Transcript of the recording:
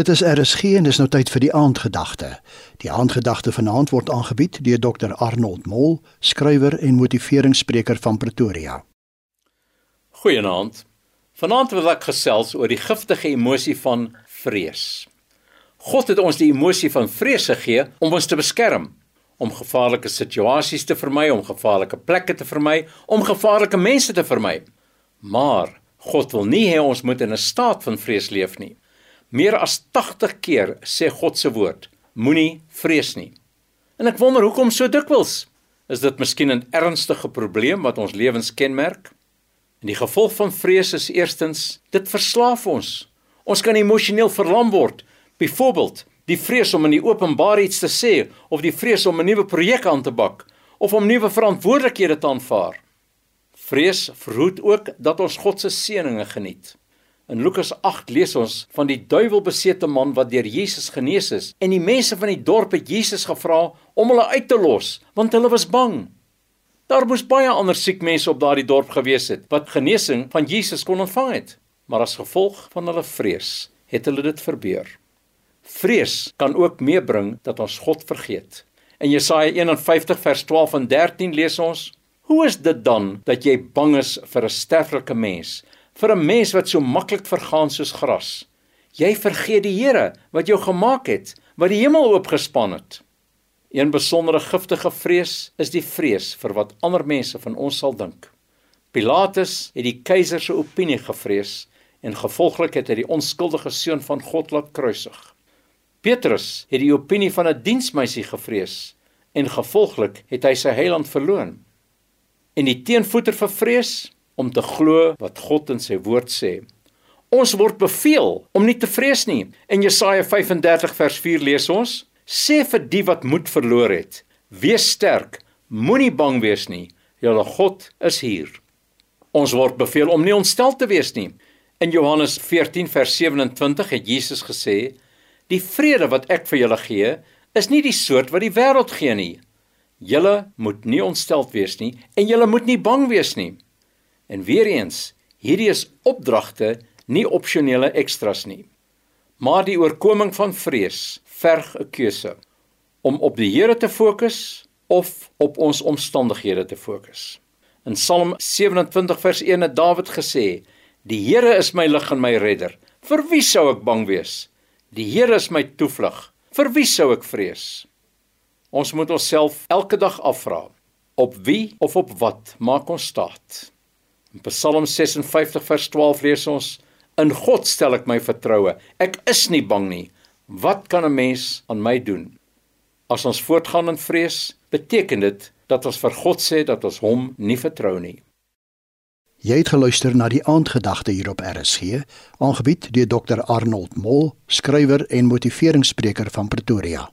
Dit is RSG en dis nou tyd vir die aandgedagte. Die aandgedagte vanaand word aangebied deur Dr Arnold Mol, skrywer en motiveringsspreker van Pretoria. Goeienaand. Vanaand wil ek gesels oor die giftige emosie van vrees. God het ons die emosie van vrees gegee om ons te beskerm, om gevaarlike situasies te vermy, om gevaarlike plekke te vermy, om gevaarlike mense te vermy. Maar God wil nie hê ons moet in 'n staat van vrees leef nie. Meer as 80 keer sê God se woord: Moenie vrees nie. En ek wonder hoekom so dikwels? Is dit miskien 'n ernstige probleem wat ons lewens kenmerk? En die gevolg van vrees is eerstens, dit verslaaf ons. Ons kan emosioneel verlam word. Byvoorbeeld, die vrees om in die openbaar iets te sê of die vrees om 'n nuwe projek aan te bak of om nuwe verantwoordelikhede te aanvaar. Vrees verhoed ook dat ons God se seënings geniet. In Lukas 8 lees ons van die duiwelbesete man wat deur Jesus genees is en die mense van die dorp het Jesus gevra om hulle uit te los want hulle was bang. Daar moes baie ander siek mense op daardie dorp gewees het wat genesing van Jesus kon ontvang het, maar as gevolg van hulle vrees het hulle dit verbeur. Vrees kan ook meebring dat ons God vergeet. In Jesaja 51 vers 12 en 13 lees ons: Hoe is dit dan dat jy bang is vir 'n sterflike mens? Vir 'n mens wat so maklik vergaan soos gras. Jy vergeet die Here wat jou gemaak het, wat die hemel oopgespan het. Een besondere giftige vrees is die vrees vir wat ander mense van ons sal dink. Pilatus het die keiser se opinie gevrees en gevolglik het hy die onskuldige seun van God laat kruisig. Petrus het die opinie van 'n diensmeisie gevrees en gevolglik het hy sy heiland verloon. En die teenvoeter vir vrees om te glo wat God in sy woord sê. Ons word beveel om nie te vrees nie. In Jesaja 35 vers 4 lees ons: Sê vir die wat moed verloor het: Wees sterk, moenie bang wees nie. Julle God is hier. Ons word beveel om nie ontstel te wees nie. In Johannes 14 vers 27 het Jesus gesê: Die vrede wat ek vir julle gee, is nie die soort wat die wêreld gee nie. Julle moet nie ontsteld wees nie en julle moet nie bang wees nie. En weer eens, hierdie is opdragte, nie opsionele ekstras nie. Maar die oorkoming van vrees verg 'n keuse om op die Here te fokus of op ons omstandighede te fokus. In Psalm 27 vers 1 het Dawid gesê: "Die Here is my lig en my redder. Vir wie sou ek bang wees? Die Here is my toevlug. Vir wie sou ek vrees?" Ons moet onsself elke dag afvra: Op wie of op wat maak ons staat? In Psalm 56 vers 12 lees ons: In God stel ek my vertroue. Ek is nie bang nie. Wat kan 'n mens aan my doen? As ons voortgaan in vrees, beteken dit dat ons vir God sê dat ons hom nie vertrou nie. Jy het geluister na die aandgedagte hier op RSG, aangebied deur Dr Arnold Mol, skrywer en motiveringsspreker van Pretoria.